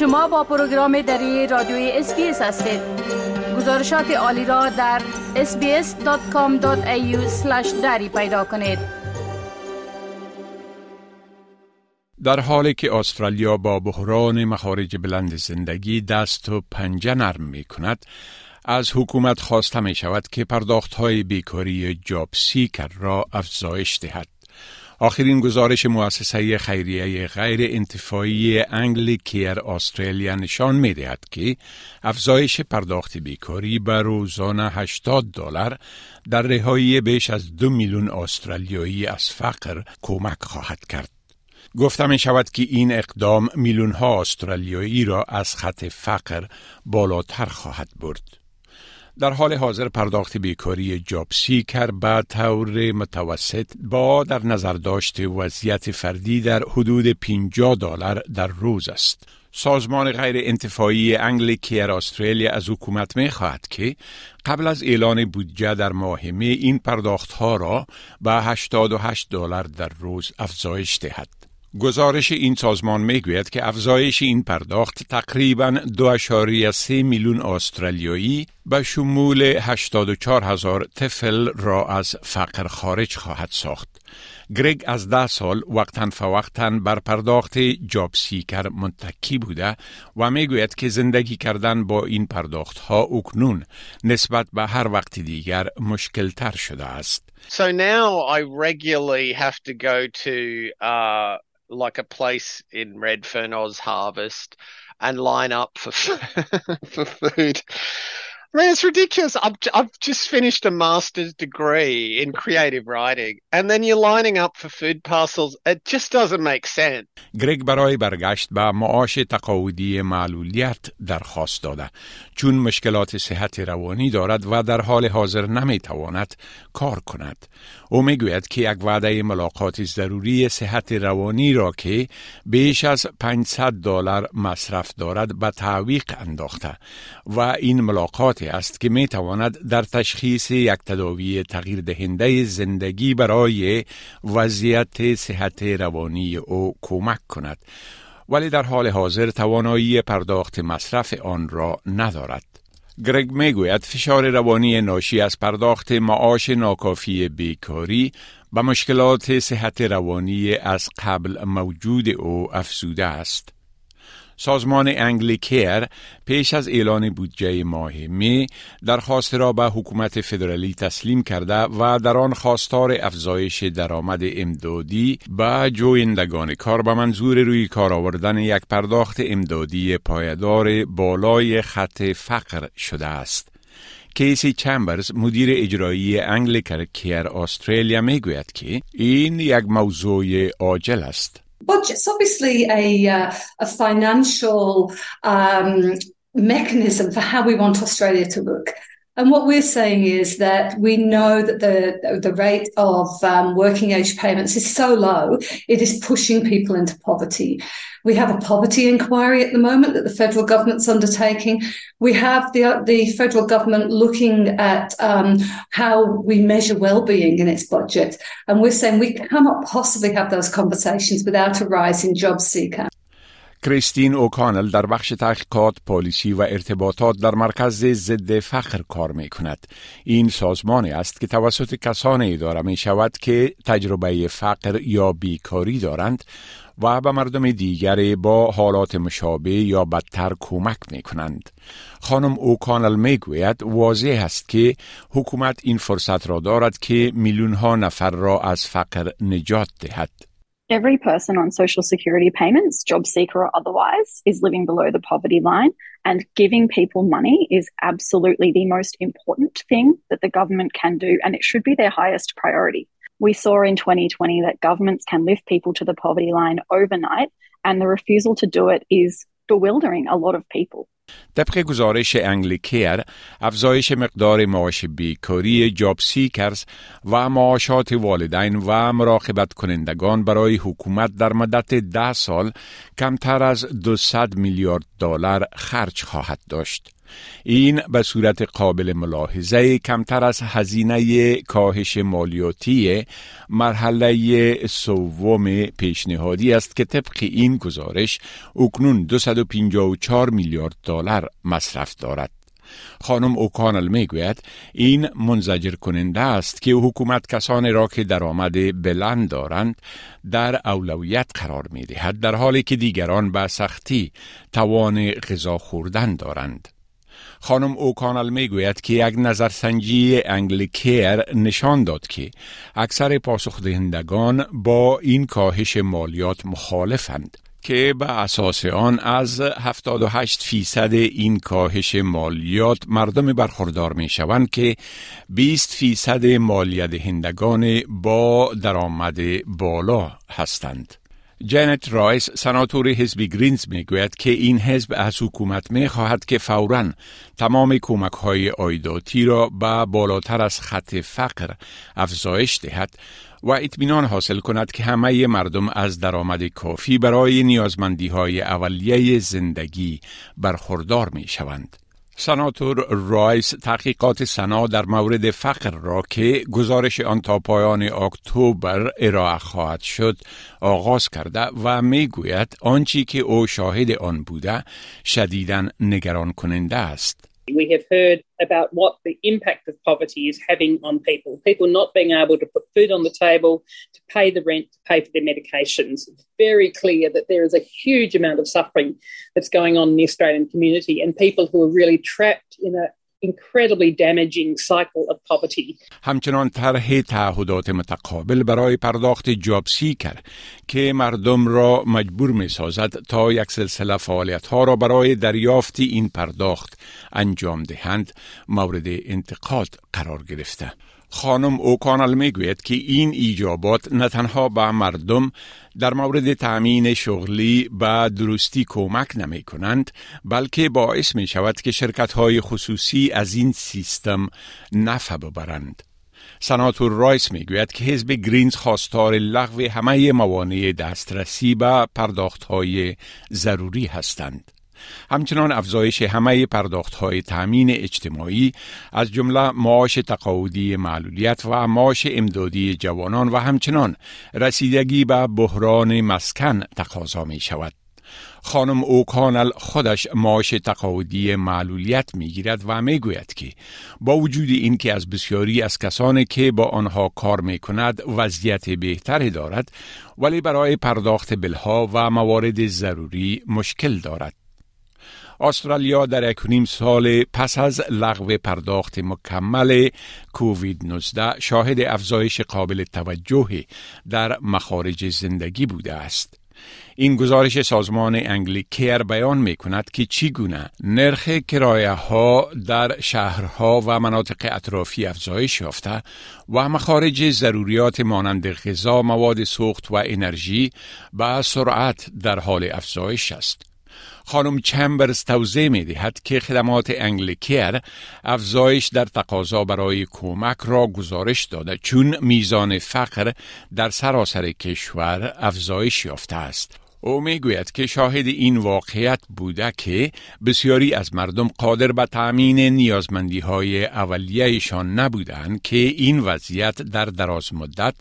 شما با پروگرام دری رادیوی SBS هستید گزارشات عالی را در sbs.com.au دری پیدا کنید در حالی که استرالیا با بحران مخارج بلند زندگی دست و پنجه نرم می کند از حکومت خواسته می شود که پرداخت های بیکاری JobSeeker را افزایش دهد. آخرین گزارش مؤسسه خیریه غیر انتفاعی Anglicare استرالیا نشان می دهد که افزایش پرداخت بیکاری به روزانه 80 دلار در رهایی بیش از دو میلیون استرالیایی از فقر کمک خواهد کرد. گفته می شود که این اقدام میلیون ها استرالیایی را از خط فقر بالاتر خواهد برد. در حال حاضر پرداخت بیکاری JobSeeker به طور متوسط با در نظر داشت وضعیت فردی در حدود 50 دلار در روز است. سازمان غیر انتفاعی Anglicare استرالیا از حکومت می خواهد که قبل از اعلان بودجه در ماه می این پرداخت ها را به 88 دلار در روز افزایش دهد. گزارش این سازمان می‌گوید که افزایش این پرداخت تقریبا 2.3 میلیون استرالیایی به شمول 84 هزار طفل را از فقر خارج خواهد ساخت. گرگ از ده سال وقتا فوقتا بر پرداخت جاب سیکر منتکی بوده و می‌گوید که زندگی کردن با این پرداخت ها اکنون نسبت به هر وقت دیگر مشکل تر شده است. So now I regularly have to go to uh, like a place in Redfern, Oz Harvest, and line up for for food. Mean, it's ridiculous. I've, I've just finished a master's degree in creative writing, and then you're lining up for food parcels. It just doesn't make sense. گرگ برای برگشت به معاش تقاعدی معلولیت درخواست داده چون مشکلات صحت روانی دارد و در حال حاضر نمی‌تواند کار کند او می‌گوید که یک وعده ملاقات ضروری صحت روانی را که بیش از 500 دلار مصرف دارد به تعویق انداخته و این ملاقات است که می تواند در تشخیص یک تداوی تغییر دهنده زندگی برای وضعیت صحت روانی او کمک کند ولی در حال حاضر توانایی پرداخت مصرف آن را ندارد. گرگ می‌گوید فشار روانی ناشی از پرداخت معاش ناکافی بیکاری به مشکلات صحت روانی از قبل موجود او افزوده است. سازمان انگلیکر پیش از اعلان بودجه ماه می درخواست را به حکومت فدرالی تسلیم کرده و در آن خواستار افزایش درآمد امدادی به جویندگان کار به منظور روی کار آوردن یک پرداخت امدادی پایدار بالای خط فقر شده است. کیسی چمبرز مدیر اجرایی انگلیکر کیر استرالیا می گوید که این یک موضوع عاجل است. Budget's obviously a, uh, a financial um, mechanism for how we want Australia to look. And what we're saying is that we know that the the rate of um, working age payments is so low, it is pushing people into poverty. We have a poverty inquiry at the moment that the federal government's undertaking. We have the the federal government looking at um, how we measure well-being in its budget, and we're saying we cannot possibly have those conversations without a rise in job seeker. کریستین اوکانل در بخش تحقیقات پالیسی و ارتباطات در مرکز ضد فقر کار می کند. این سازمانی است که توسط کسانی اداره می شود که تجربه فقر یا بیکاری دارند و به مردم دیگر با حالات مشابه یا بدتر کمک می کنند. خانم اوکانل می گوید واضح است که حکومت این فرصت را دارد که میلیون ها نفر را از فقر نجات دهد. Every person on social security payments, job seeker or otherwise, is living below the poverty line. And giving people money is absolutely the most important thing that the government can do, and it should be their highest priority. We saw in 2020 that governments can lift people to the poverty line overnight, and the refusal to do it is bewildering a lot of people. طبق گزارش Anglicare افزایش مقدار معاش بیکاری JobSeeker و معاشات والدین و مراقبت کنندگان برای حکومت در مدت ده سال کمتر از 200 میلیارد دلار خرج خواهد داشت. این به صورت قابل ملاحظه کمتر از هزینه کاهش مالیاتی مرحله سوم پیشنهادی است که طبق این گزارش اکنون 254 میلیارد دلار مصرف دارد. خانم اوکانل می‌گوید این منزجر کننده است که حکومت کسانی را که درآمد بلند دارند در اولویت قرار می دهد در حالی که دیگران به سختی توان غذا خوردن دارند. خانم اوکانل می گوید که یک نظرسنجی انگلیکیر نشان داد که اکثر پاسخ دهندگان با این کاهش مالیات مخالفند. که به اساس آن از 78 فیصد این کاهش مالیات مردم برخوردار می شوند که 20 فیصد مالیت دهندگان با درآمد بالا هستند. جنت رایس سناتور حزب گرینز می گوید که این حزب از حکومت می خواهد که فورا تمام کمک های آیداتی را به بالاتر از خط فقر افزایش دهد و اطمینان حاصل کند که همه مردم از درآمد کافی برای نیازمندی های اولیه زندگی برخوردار می شوند. سناتور رایس تحقیقات سنا در مورد فقر را که گزارش آن تا پایان اکتبر ارائه خواهد شد آغاز کرده و می گوید آنچی که او شاهد آن بوده شدیداً نگران کننده است. We have heard about what the impact of poverty is having on people. People not being able to put food on the table, to pay the rent, to pay for their medications. It's very clear that there is a huge amount of suffering that's going on in the Australian community and people who are really trapped in a incredibly damaging cycle of poverty. همچنان طرح تعهدات متقابل برای پرداخت جاب سیکر که مردم را مجبور می سازد تا یک سلسله فعالیت ها را برای دریافت این پرداخت انجام دهند مورد انتقاد قرار گرفته. خانم اوکانال می‌گوید که این ایجابات نه تنها به مردم در مورد تأمین شغلی و درستی کمک نمی کنند بلکه باعث می شود که شرکت های خصوصی از این سیستم نفع ببرند. سناتور رایس می‌گوید که حزب گرینز خواستار لغو همه موانع دسترسی به پرداخت های ضروری هستند. همچنان افزایش همه پرداخت های تامین اجتماعی از جمله معاش تقاعدی معلولیت و معاش امدادی جوانان و همچنان رسیدگی به بحران مسکن تقاضا می شود. خانم اوکانل خودش معاش تقاعدی معلولیت می گیرد و می گوید که با وجود اینکه از بسیاری از کسانی که با آنها کار می کند وضعیت بهتری دارد ولی برای پرداخت بلها و موارد ضروری مشکل دارد. استرالیا در یک نیم سال پس از لغو پرداخت مکمل کووید 19 شاهد افزایش قابل توجه در مخارج زندگی بوده است. این گزارش سازمان انگلیکیر بیان می کند که چگونه نرخ کرایه ها در شهرها و مناطق اطرافی افزایش یافته و مخارج ضروریات مانند غذا، مواد سوخت و انرژی به سرعت در حال افزایش است. خانم چمبرز توضیح می دهد که خدمات انگلیکیر افزایش در تقاضا برای کمک را گزارش داده چون میزان فقر در سراسر کشور افزایش یافته است. او می گوید که شاهد این واقعیت بوده که بسیاری از مردم قادر به تأمین نیازمندی های اولیهشان نبودند که این وضعیت در دراز مدت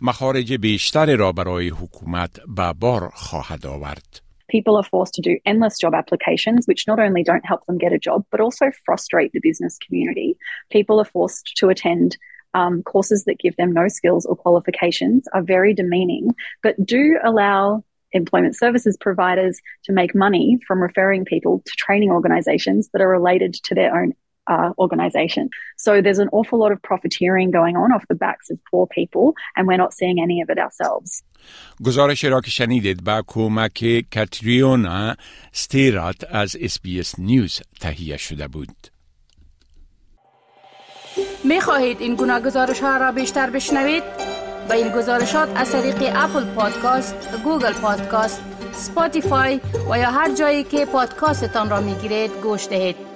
مخارج بیشتر را برای حکومت به بار خواهد آورد. People are forced to do endless job applications, which not only don't help them get a job, but also frustrate the business community. People are forced to attend um, courses that give them no skills or qualifications, are very demeaning, but do allow employment services providers to make money from referring people to training organizations that are related to their own uh, organization. So there's an awful lot of profiteering going on off the backs of poor people, and we're not seeing any of it ourselves. گزارش را که شنیدید با کمک کاتریونا ستیرات از SBS News تهیه شده بود. می خواهید این گونه گزارش ها را بیشتر بشنوید؟ با این گزارشات از طریق Apple Podcast، Google Podcast، Spotify و یا هر جایی که پادکاستتان را می گیرید گوش دهید.